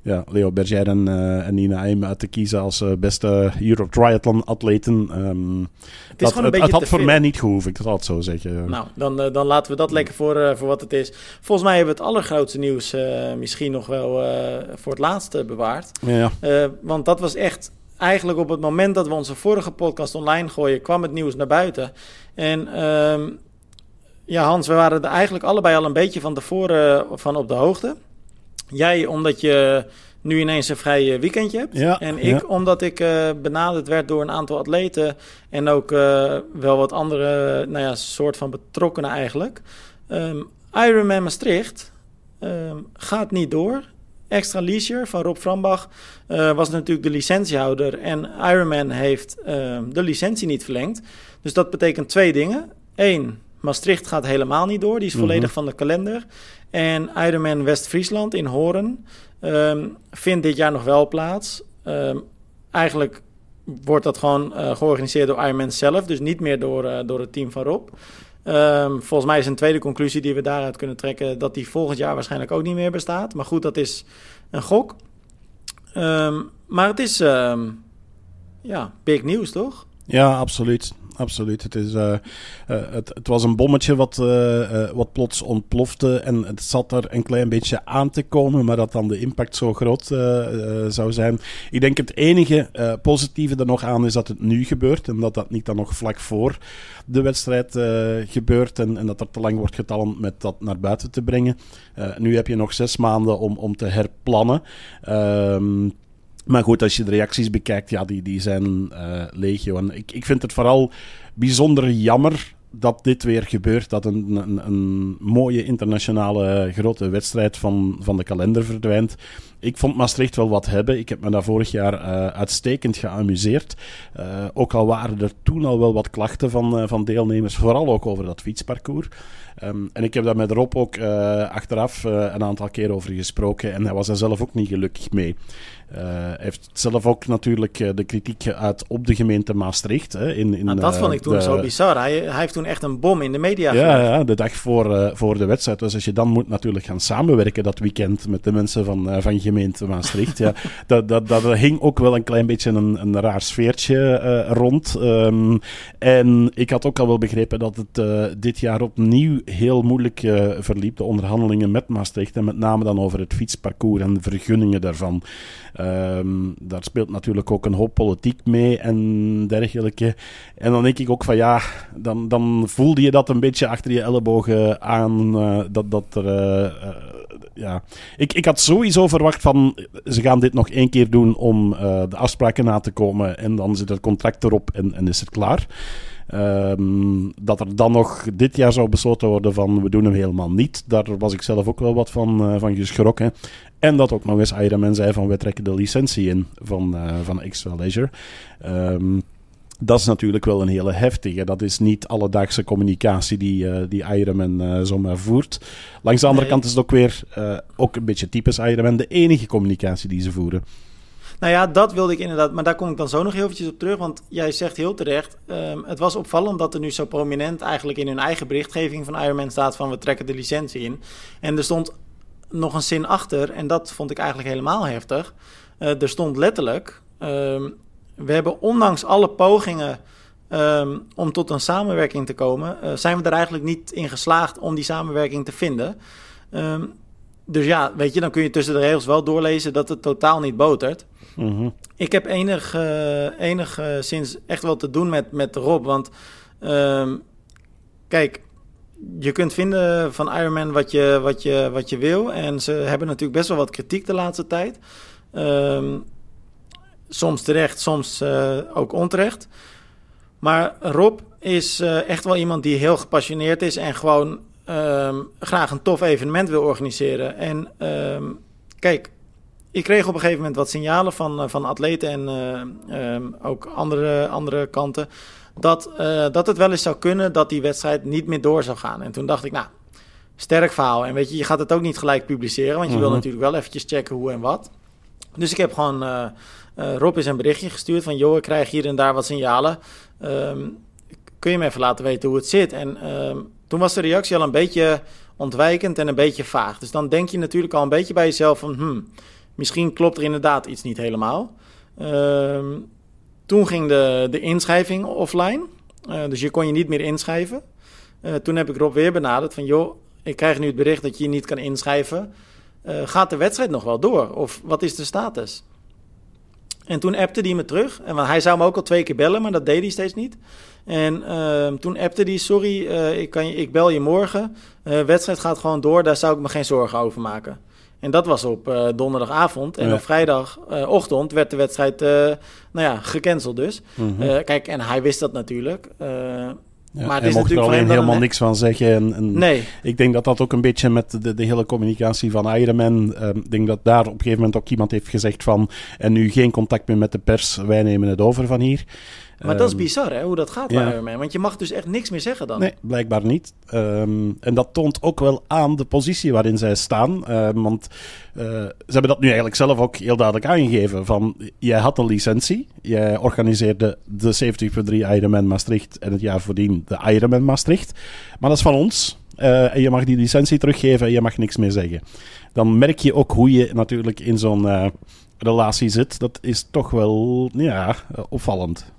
ja, Leo Berger en, eh, en Nina Eim uit te kiezen als eh, beste Euro Triathlon atleten. Ehm, Het is dat, gewoon een het, had voor mij niet gehoeven, ik zal het zo zeggen. Nou, dan, eh, dan laten we dat lekker voor, voor wat het is. Volgens mij hebben we het allergrootste nieuws misschien nog wel voor het laatste bewaard. ja, want dat was echt eigenlijk op het moment dat we onze vorige podcast online gooien, kwam het nieuws naar buiten. En ehm, ja, Hans, we waren er eigenlijk allebei al een beetje van tevoren van op de hoogte. Jij omdat je nu ineens een vrij eh, weekendje hebt. Ja, en ik ja. omdat ik eh, benaderd werd door een aantal atleten en ook eh, wel wat andere, nou ja, soort van betrokkenen eigenlijk. Ehm Ironman Maastricht ehm, gaat niet door. Extra Leisure van Rob Frambach was natuurlijk de licentiehouder. En Ironman heeft ehm, de licentie niet verlengd. Dus dat betekent twee dingen. Eén, Maastricht gaat helemaal niet door. Die is Mhm. volledig van de kalender. En Ironman West-Friesland in Horen ehm, vindt dit jaar nog wel plaats. Ehm, eigenlijk wordt dat gewoon eh, georganiseerd door Ironman zelf. Dus niet meer door, eh, door het team van Rob. Ehm, volgens mij is een tweede conclusie die we daaruit kunnen trekken... dat die volgend jaar waarschijnlijk ook niet meer bestaat. Maar goed, dat is een gok. Maar het is ja, big nieuws, toch? Ja, absoluut. Absoluut. Het, is, eh, eh, het, was een bommetje wat, eh, wat plots ontplofte. En het zat er een klein beetje aan te komen, maar dat dan de impact zo groot zou zijn. Ik denk het enige positieve er nog aan is dat het nu gebeurt. En dat dat niet dan nog vlak voor de wedstrijd gebeurt. En, en dat er te lang wordt getalend met dat naar buiten te brengen. Nu heb je nog zes maanden om, om te herplannen. Ehm maar goed, als je de reacties bekijkt, ja, die, die zijn eh. En ik, ik vind het vooral bijzonder jammer dat dit weer gebeurt. Dat een, een, een mooie internationale grote wedstrijd van, van de kalender verdwijnt. Ik vond Maastricht wel wat hebben. Ik heb me daar vorig jaar eh, uitstekend geamuseerd. Eh, ook al waren er toen al wel wat klachten van, eh, van deelnemers, vooral ook over dat fietsparcours. Ehm, en ik heb daar met Rob ook eh, achteraf eh, een aantal keer over gesproken en hij was daar zelf ook niet gelukkig mee. Eh, hij heeft zelf ook natuurlijk eh, de kritiek geuit op de gemeente Maastricht. Hè, in, in, Nou, dat eh, vond ik toen de- zo bizar. Hij, hij heeft toen echt een bom in de media ja, gelegd. ja, de dag voor, voor de wedstrijd. Dus als je dan moet natuurlijk gaan samenwerken dat weekend met de mensen van, van gemeente Maastricht. ja, dat, dat, dat hing ook wel een klein beetje een, een raar sfeertje rond. Ehm, en ik had ook al wel begrepen dat het dit jaar opnieuw heel moeilijk verliep. De onderhandelingen met Maastricht. En met name dan over het fietsparcours en de vergunningen daarvan. Ehm, daar speelt natuurlijk ook een hoop politiek mee en dergelijke. En dan denk ik ook van ja, dan, dan voelde je dat een beetje achter je ellebogen aan. eh, dat, dat er. eh, eh, ja. ik, ik had sowieso verwacht van ze gaan dit nog één keer doen om de afspraken na te komen. En dan zit het contract erop en, en is het klaar. Ehm, dat er dan nog dit jaar zou besloten worden van we doen hem helemaal niet. Daar was ik zelf ook wel wat van, eh, van geschrokken. En dat ook nog eens Ironman zei van wij trekken de licentie in van, eh, van Extra Leisure. Ehm, dat is natuurlijk wel een hele heftige. Dat is niet alledaagse communicatie die, eh die Ironman zomaar voert. Langs de andere Nee. kant is het ook weer ook een beetje typisch Ironman de enige communicatie die ze voeren. Nou ja, dat wilde ik inderdaad. Maar daar kom ik dan zo nog heel eventjes op terug. Want jij zegt heel terecht. ehm, het was opvallend dat er nu zo prominent eigenlijk in hun eigen berichtgeving van Ironman staat van we trekken de licentie in. En er stond nog een zin achter. En dat vond ik eigenlijk helemaal heftig. Eh, er stond letterlijk. ehm, we hebben ondanks alle pogingen ehm, om tot een samenwerking te komen, eh, zijn we er eigenlijk niet in geslaagd om die samenwerking te vinden. Dus ja, weet je, dan kun je tussen de regels wel doorlezen dat het totaal niet botert. Mhm. Ik heb enig, eh, enig eh, sinds echt wel te doen met, met Rob. Want ehm, kijk, je kunt vinden van Ironman wat je, wat, je, wat je wil. En ze hebben natuurlijk best wel wat kritiek de laatste tijd. Ehm, soms terecht, soms uh, ook onterecht. Maar Rob is echt wel iemand die heel gepassioneerd is en gewoon um, graag een tof evenement wil organiseren. En kijk, ik kreeg op een gegeven moment wat signalen van, uh, van atleten en um, ook andere, andere kanten. Dat, uh, dat het wel eens zou kunnen dat die wedstrijd niet meer door zou gaan. En toen dacht ik, nou, sterk verhaal. En weet je, je gaat het ook niet gelijk publiceren, want je mm -hmm. wil natuurlijk wel eventjes checken hoe en wat. Dus ik heb gewoon uh, Rob eens een berichtje gestuurd van... joh, ik krijg hier en daar wat signalen. Um, kun je me even laten weten hoe het zit? En um, toen was de reactie al een beetje ontwijkend en een beetje vaag. Dus dan denk je natuurlijk al een beetje bij jezelf van... Hmm, misschien klopt er inderdaad iets niet helemaal. Um, toen ging de, de inschrijving offline. Uh, dus je kon je niet meer inschrijven. Uh, toen heb ik Rob weer benaderd van... joh, ik krijg nu het bericht dat je je niet kan inschrijven... Uh, gaat de wedstrijd nog wel door? Of wat is de status? En toen appte hij me terug. En hij zou me ook al twee keer bellen, maar dat deed hij steeds niet. En uh, toen appte hij: Sorry, ik, kan je, ik bel je morgen. Uh, wedstrijd gaat gewoon door, daar zou ik me geen zorgen over maken. En dat was op uh, donderdagavond. En ja. op vrijdagochtend werd de wedstrijd nou ja, gecanceld dus. Mm -hmm. kijk, en hij wist dat natuurlijk. Ja, maar het is mocht er alleen helemaal niks van zeggen. En, en nee. Ik denk dat dat ook een beetje met de, de hele communicatie van Ironman... Uh, ik denk dat daar op een gegeven moment ook iemand heeft gezegd van... en nu geen contact meer met de pers, wij nemen het over van hier. Maar um, dat is bizar, hè, hoe dat gaat bij ja. Ironman. Want je mag dus echt niks meer zeggen dan. Nee, blijkbaar niet. Um, en dat toont ook wel aan de positie waarin zij staan. Um, want uh, ze hebben dat nu eigenlijk zelf ook heel duidelijk aangegeven. Van, jij had een licentie. Jij organiseerde de 70.3 Ironman Maastricht en het jaar voordien de Ironman Maastricht. Maar dat is van ons. Uh, en je mag die licentie teruggeven en je mag niks meer zeggen. Dan merk je ook hoe je natuurlijk in zo'n uh, relatie zit. Dat is toch wel ja, opvallend.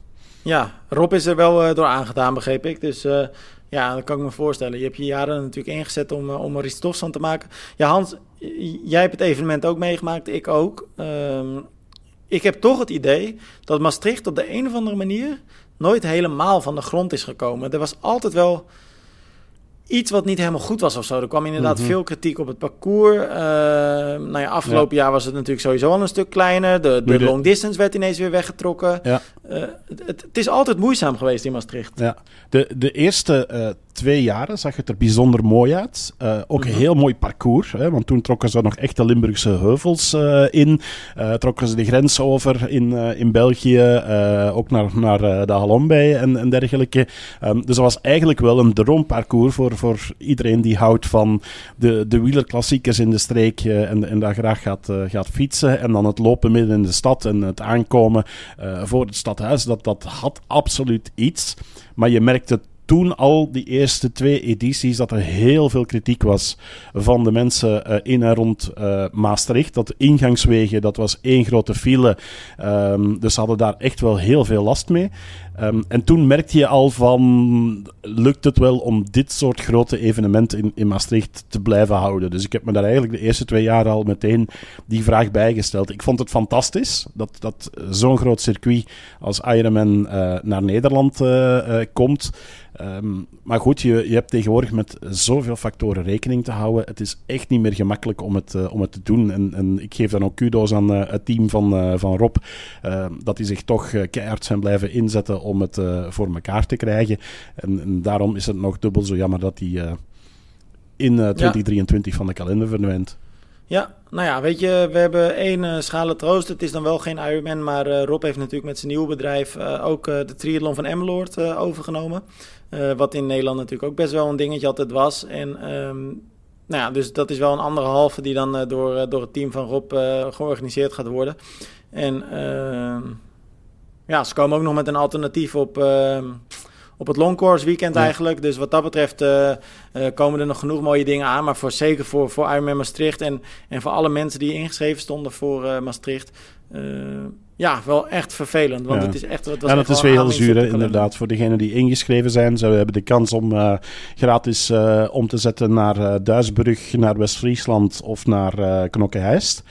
Ja, Rob is er wel uh, door aangedaan, begreep ik. Dus uh, ja, dat kan ik me voorstellen. Je hebt je jaren natuurlijk ingezet om, uh, om er iets tofs van te maken. Ja, Hans, jij hebt het evenement ook meegemaakt, ik ook. Um, ik heb toch het idee dat Maastricht op de een of andere manier nooit helemaal van de grond is gekomen. Er was altijd wel iets wat niet helemaal goed was of zo. Er kwam inderdaad mm -hmm. veel kritiek op het parcours. Uh, nou ja, afgelopen ja. jaar was het natuurlijk sowieso al een stuk kleiner. De, long distance werd ineens weer weggetrokken. Ja. Uh, het, het, is altijd moeizaam geweest in Maastricht. Ja. De, de eerste uh, twee jaren zag het er bijzonder mooi uit. ook een -hmm. heel mooi parcours. Hè, want toen trokken ze nog echt de Limburgse heuvels in. trokken ze de grens over in, in België. ook naar, naar de Halombij en, en dergelijke. Um, dus dat was eigenlijk wel een droomparcours voor voor iedereen die houdt van de, de wielerklassiekers in de streek en, en daar graag gaat, gaat fietsen. En dan het lopen midden in de stad en het aankomen voor het stadhuis. Dat, dat had absoluut iets. Maar je merkte toen al, die eerste twee edities, dat er heel veel kritiek was van de mensen uh, in en rond uh, Maastricht. Dat ingangswegen, dat was één grote file. Um, dus ze hadden daar echt wel heel veel last mee. Um, en toen merkte je al van, lukt het wel om dit soort grote evenementen in, in Maastricht te blijven houden? Dus ik heb me daar eigenlijk de eerste twee jaar al meteen die vraag bijgesteld. Ik vond het fantastisch dat, dat zo'n groot circuit als Ironman uh, naar Nederland uh, uh, komt. Um, maar goed, je, je hebt tegenwoordig met zoveel factoren rekening te houden. Het is echt niet meer gemakkelijk om het, om het te doen. En, en ik geef dan ook kudo's aan het team van, van Rob. dat die zich toch keihard zijn blijven inzetten om het voor elkaar te krijgen. En, en, daarom is het nog dubbel zo jammer dat hij in 2023 ja. van de kalender verdwijnt. Ja, nou ja, weet je, we hebben één uh, schalen troost. Het is dan wel geen Ironman, maar uh, Rob heeft natuurlijk met zijn nieuwe bedrijf uh, ook de triathlon van Emmeloord overgenomen. wat in Nederland natuurlijk ook best wel een dingetje altijd was. En um, nou ja, dus dat is wel een andere halve die dan door, door het team van Rob georganiseerd gaat worden. En ehm, ja, ze komen ook nog met een alternatief op ehm, op het longcourse weekend ja. eigenlijk. Dus wat dat betreft uh, uh, komen er nog genoeg mooie dingen aan. Maar voor, zeker voor, voor Ironman Maastricht en, en voor alle mensen die ingeschreven stonden voor uh, Maastricht... ja, wel echt vervelend. Want het is echt. Het was ja, dat is weer heel zuur, inderdaad. Voor degenen die ingeschreven zijn, ze hebben de kans om uh, gratis uh, om te zetten naar uh, Duisburg, naar West-Friesland of naar Knokke-Heist.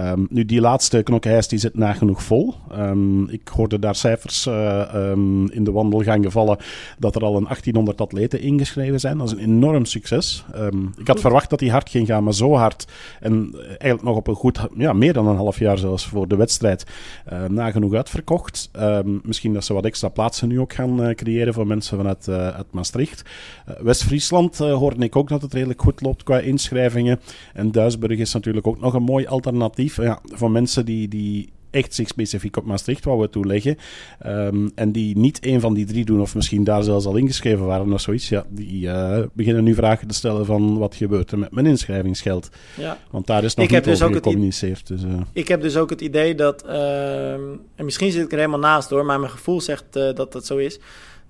Um, nu, die laatste Knokke-Heist die zit nagenoeg vol. Um, ik hoorde daar cijfers um, in de wandelgangen vallen dat er al een 1800 atleten ingeschreven zijn. Dat is een enorm succes. ik had verwacht dat die hard ging gaan, maar zo hard. En eigenlijk nog op een goed, ja, meer dan een half jaar zelfs voor de wedstrijd. Uh, nagenoeg uitverkocht. Misschien dat ze wat extra plaatsen nu ook gaan uh, creëren voor mensen vanuit uit Maastricht. West-Friesland hoorde ik ook dat het redelijk goed loopt qua inschrijvingen. En Duisburg is natuurlijk ook nog een mooi alternatief ja, voor mensen die, die echt zich specifiek op Maastricht wouden toeleggen. Um, en die niet een van die drie doen, of misschien daar zelfs al ingeschreven waren of zoiets, ja, die uh, beginnen nu vragen te stellen van wat gebeurt er met mijn inschrijvingsgeld. Ja. Want daar is nog ik niet heb dus over gecommuniceerd. Dus, uh. Ik heb dus ook het idee dat, uh, en misschien zit ik er helemaal naast hoor, maar mijn gevoel zegt eh, dat dat zo is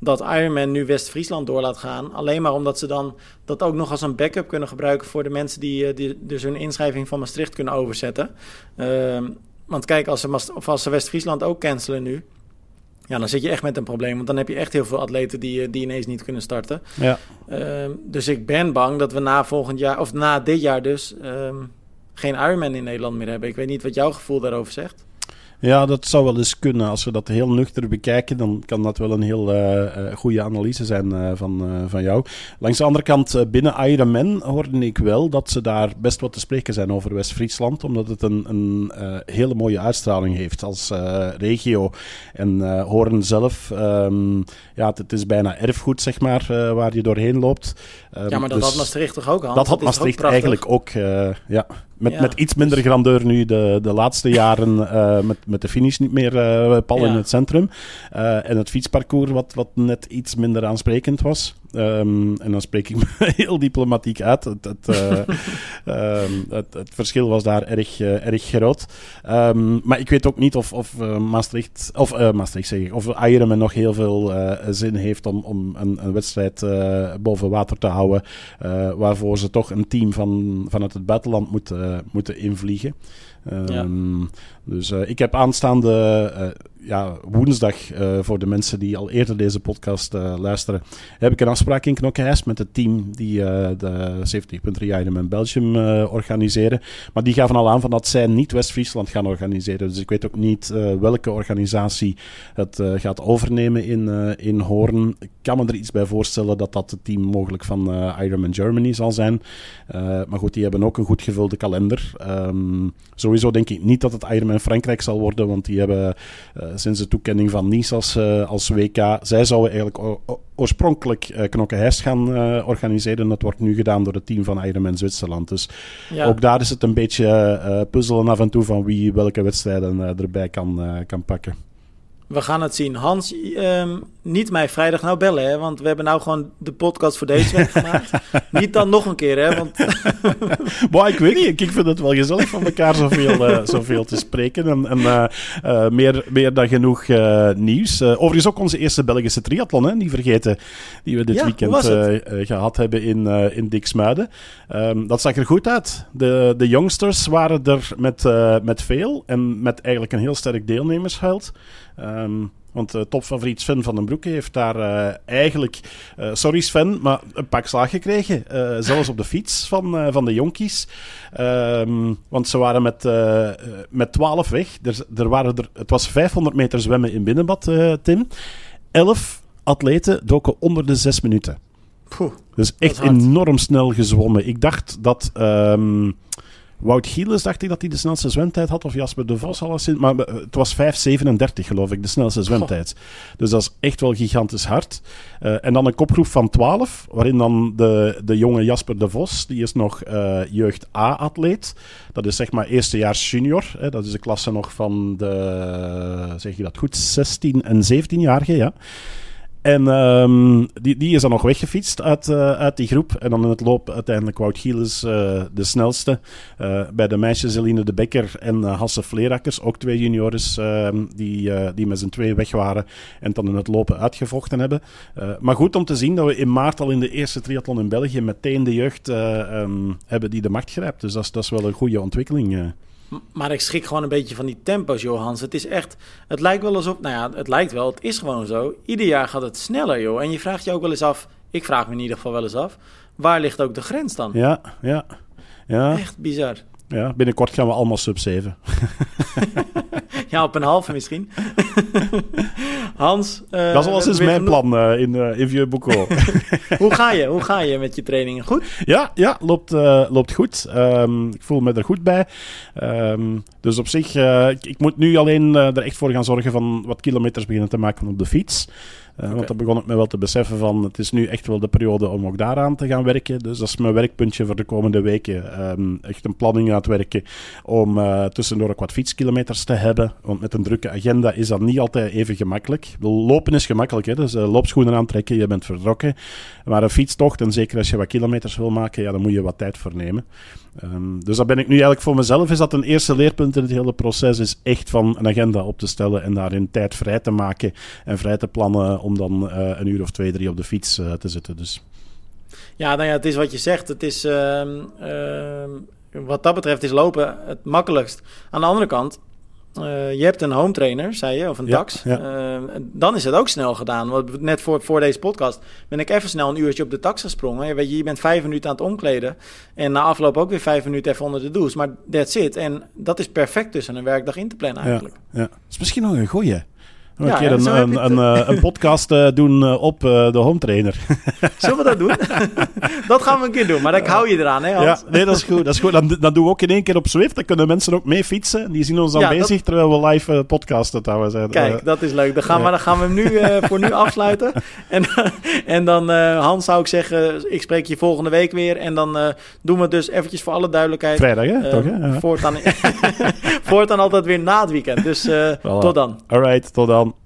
dat Ironman nu West-Friesland door laat gaan. Alleen maar omdat ze dan dat ook nog als een backup kunnen gebruiken voor de mensen die, die dus hun inschrijving van Maastricht kunnen overzetten. Uh, want kijk, als ze, of als ze West-Friesland ook cancelen nu... Ja, dan zit je echt met een probleem. Want dan heb je echt heel veel atleten die, eh, die ineens niet kunnen starten. Ja. Uh, dus ik ben bang dat we na volgend jaar, of na dit jaar dus, um, geen Ironman in Nederland meer hebben. Ik weet niet wat jouw gevoel daarover zegt. Ja, dat zou wel eens kunnen. Als we dat heel nuchter bekijken, dan kan dat wel een heel uh, goede analyse zijn uh, van, van jou. Langs de andere kant, binnen Ironman hoorde ik wel dat ze daar best wat te spreken zijn over West-Friesland, omdat het een, een hele mooie uitstraling heeft als regio. En Horen zelf, um, ja, het, is bijna erfgoed, zeg maar, waar je doorheen loopt. Um, ja, maar dat dus, had Maastricht toch ook al? Dat had Maastricht eigenlijk ook, ja. Met, met iets minder grandeur nu de, de laatste jaren uh, met, met de finish niet meer uh, pal in het centrum. Uh, en het fietsparcours wat, wat net iets minder aansprekend was. Um, en dan spreek ik me heel diplomatiek uit. Het, het, um, het, het, verschil was daar erg, erg groot. Um, maar ik weet ook niet of, of Maastricht, of Maastricht zeg ik, of Ironman nog heel veel zin heeft om, om een, een wedstrijd boven water te houden. waarvoor ze toch een team van, vanuit het buitenland moeten, moeten invliegen. Um, ja. Dus uh, ik heb aanstaande uh, ja, woensdag, uh, voor de mensen die al eerder deze podcast luisteren, heb ik een afspraak in Knokkehuis met het team die de 70.3 Ironman Belgium organiseren. Maar die gaven al aan van dat zij niet West-Friesland gaan organiseren. Dus ik weet ook niet welke organisatie het gaat overnemen in, in Hoorn. Ik kan me er iets bij voorstellen dat dat het team mogelijk van Ironman Germany zal zijn. maar goed, die hebben ook een goed gevulde kalender. Um, sowieso denk ik niet dat het Ironman Frankrijk zal worden, want die hebben uh, sinds de toekenning van Nice als, uh, als WK, zij zouden eigenlijk oorspronkelijk uh, gaan organiseren. Dat wordt nu gedaan door het team van Ironman Zwitserland. Dus ja. ook daar is het een beetje puzzelen af en toe van wie welke wedstrijden erbij kan, kan pakken. We gaan het zien. Hans, um, niet mij vrijdag nou bellen, hè? Want we hebben nou gewoon de podcast voor deze week gemaakt. niet dan nog een keer, hè? Want... Boah, ik weet niet. Ik vind het wel gezellig van elkaar zoveel, uh, zoveel te spreken. En, en uh, uh, meer, meer dan genoeg nieuws. overigens ook onze eerste Belgische triathlon, hè? Niet vergeten. Die we dit ja, weekend gehad hebben in, in Diksmuiden. Um, dat zag er goed uit. De, de youngsters waren er met, met veel. En met eigenlijk een heel sterk deelnemersveld. Um, want uh, topfavoriet Sven van den Broeke heeft daar uh, eigenlijk, uh, sorry Sven, maar een pak slaag gekregen. zelfs op de fiets van, van de jonkies. Um, want ze waren met, met 12 weg. Er, er waren er, het was 500 meter zwemmen in binnenbad, Tim. 11 atleten doken onder de 6 minuten. Poeh, dus echt enorm snel gezwommen. Ik dacht dat. Um, Wout Gielis dacht ik dat hij de snelste zwemtijd had, of Jasper de Vos alleszins. Maar eh, het was 5,37 geloof ik, de snelste zwemtijd. Dus dat is echt wel gigantisch hard. Uh, en dan een kopgroep van 12, waarin dan de, de jonge Jasper de Vos, die is nog uh, jeugd A-atleet. Dat is zeg maar eerstejaars junior. Hè. Dat is de klasse nog van de, zeg je dat goed, 16 en 17-jarigen, ja. En um, die, die is dan nog weggefietst uit, uh, uit die groep. En dan in het loop uiteindelijk Wout Gielis uh, de snelste. Uh, bij de meisjes Eline de Bekker en Hasse Vleerakkers, ook twee juniores ehm, die, die met z'n twee weg waren. En dan in het lopen uitgevochten hebben. maar goed om te zien dat we in maart al in de eerste triathlon in België meteen de jeugd um, hebben die de macht grijpt. Dus dat is, dat is wel een goede ontwikkeling. Maar ik schrik gewoon een beetje van die tempo's, Johans. Het is echt, het lijkt wel alsof, nou ja, het lijkt wel, het is gewoon zo. Ieder jaar gaat het sneller, joh. En je vraagt je ook wel eens af, ik vraag me in ieder geval wel eens af, waar ligt ook de grens dan? Ja, ja. Ja, Echt bizar. Ja, binnenkort gaan we allemaal sub 7. Ja, op een halve misschien. Hans, eh, dat is al sinds mijn plan eh, in, uh, in Vieux-Boucau. Hoe ga je? Hoe ga je met je trainingen? Goed? Ja, ja loopt, loopt goed. Ehm, ik voel me er goed bij. Ehm, dus op zich, ik, ik moet nu alleen er echt voor gaan zorgen van wat kilometers beginnen te maken op de fiets. Eh. Want dan begon ik me wel te beseffen van, het is nu echt wel de periode om ook daaraan te gaan werken. Dus dat is mijn werkpuntje voor de komende weken. Ehm, echt een planning uitwerken om eh, tussendoor ook wat fietskilometers te hebben. Want met een drukke agenda is dat niet altijd even gemakkelijk. Lopen is gemakkelijk, hè? dus eh, loopschoenen aantrekken, je bent vertrokken. Maar een fietstocht, en zeker als je wat kilometers wil maken, ja, dan moet je wat tijd voor nemen. Ehm, dus dat ben ik nu eigenlijk voor mezelf. Is dat een eerste leerpunt in het hele proces? Is echt van een agenda op te stellen en daarin tijd vrij te maken en vrij te plannen om dan eh, een uur of twee, drie op de fiets eh, te zitten. Dus Ja, nou ja, het is wat je zegt. Het is, ehm, ehm, wat dat betreft is lopen het makkelijkst. Aan de andere kant, eh, je hebt een home trainer, zei je, of een Ja, tax. ja. Ehm, dan is het ook snel gedaan. Want net voor, voor deze podcast ben ik even snel een uurtje op de tax gesprongen. Je, weet je, je bent vijf minuten aan het omkleden. En na afloop ook weer vijf minuten even onder de douche. Maar that's it. En dat is perfect tussen een werkdag in te plannen eigenlijk. ja. dat is misschien nog een goeie. Een Ja, keer ja, een, een, eh, een podcast eh, doen eh, op de home trainer. Zullen we dat doen? dat gaan we een keer doen. Maar ik hou je eraan, hè Hans? Ja, nee, dat is goed. Dat is goed. Dan, dan doen we ook in één keer op Zwift. Dan kunnen mensen ook mee fietsen. Die zien ons dan Ja, dat- bezig terwijl we live eh, podcasten trouwens. Kijk, dat is leuk. Dan gaan, we, dan gaan we hem nu voor nu afsluiten. En, en dan, Hans, zou ik zeggen, ik spreek je volgende week weer. En dan doen we het dus eventjes voor alle duidelijkheid. vrijdag, hè? Toch, hè? Voortaan, voortaan altijd weer na het weekend. Dus Voilà. tot dan. Alright, tot dan.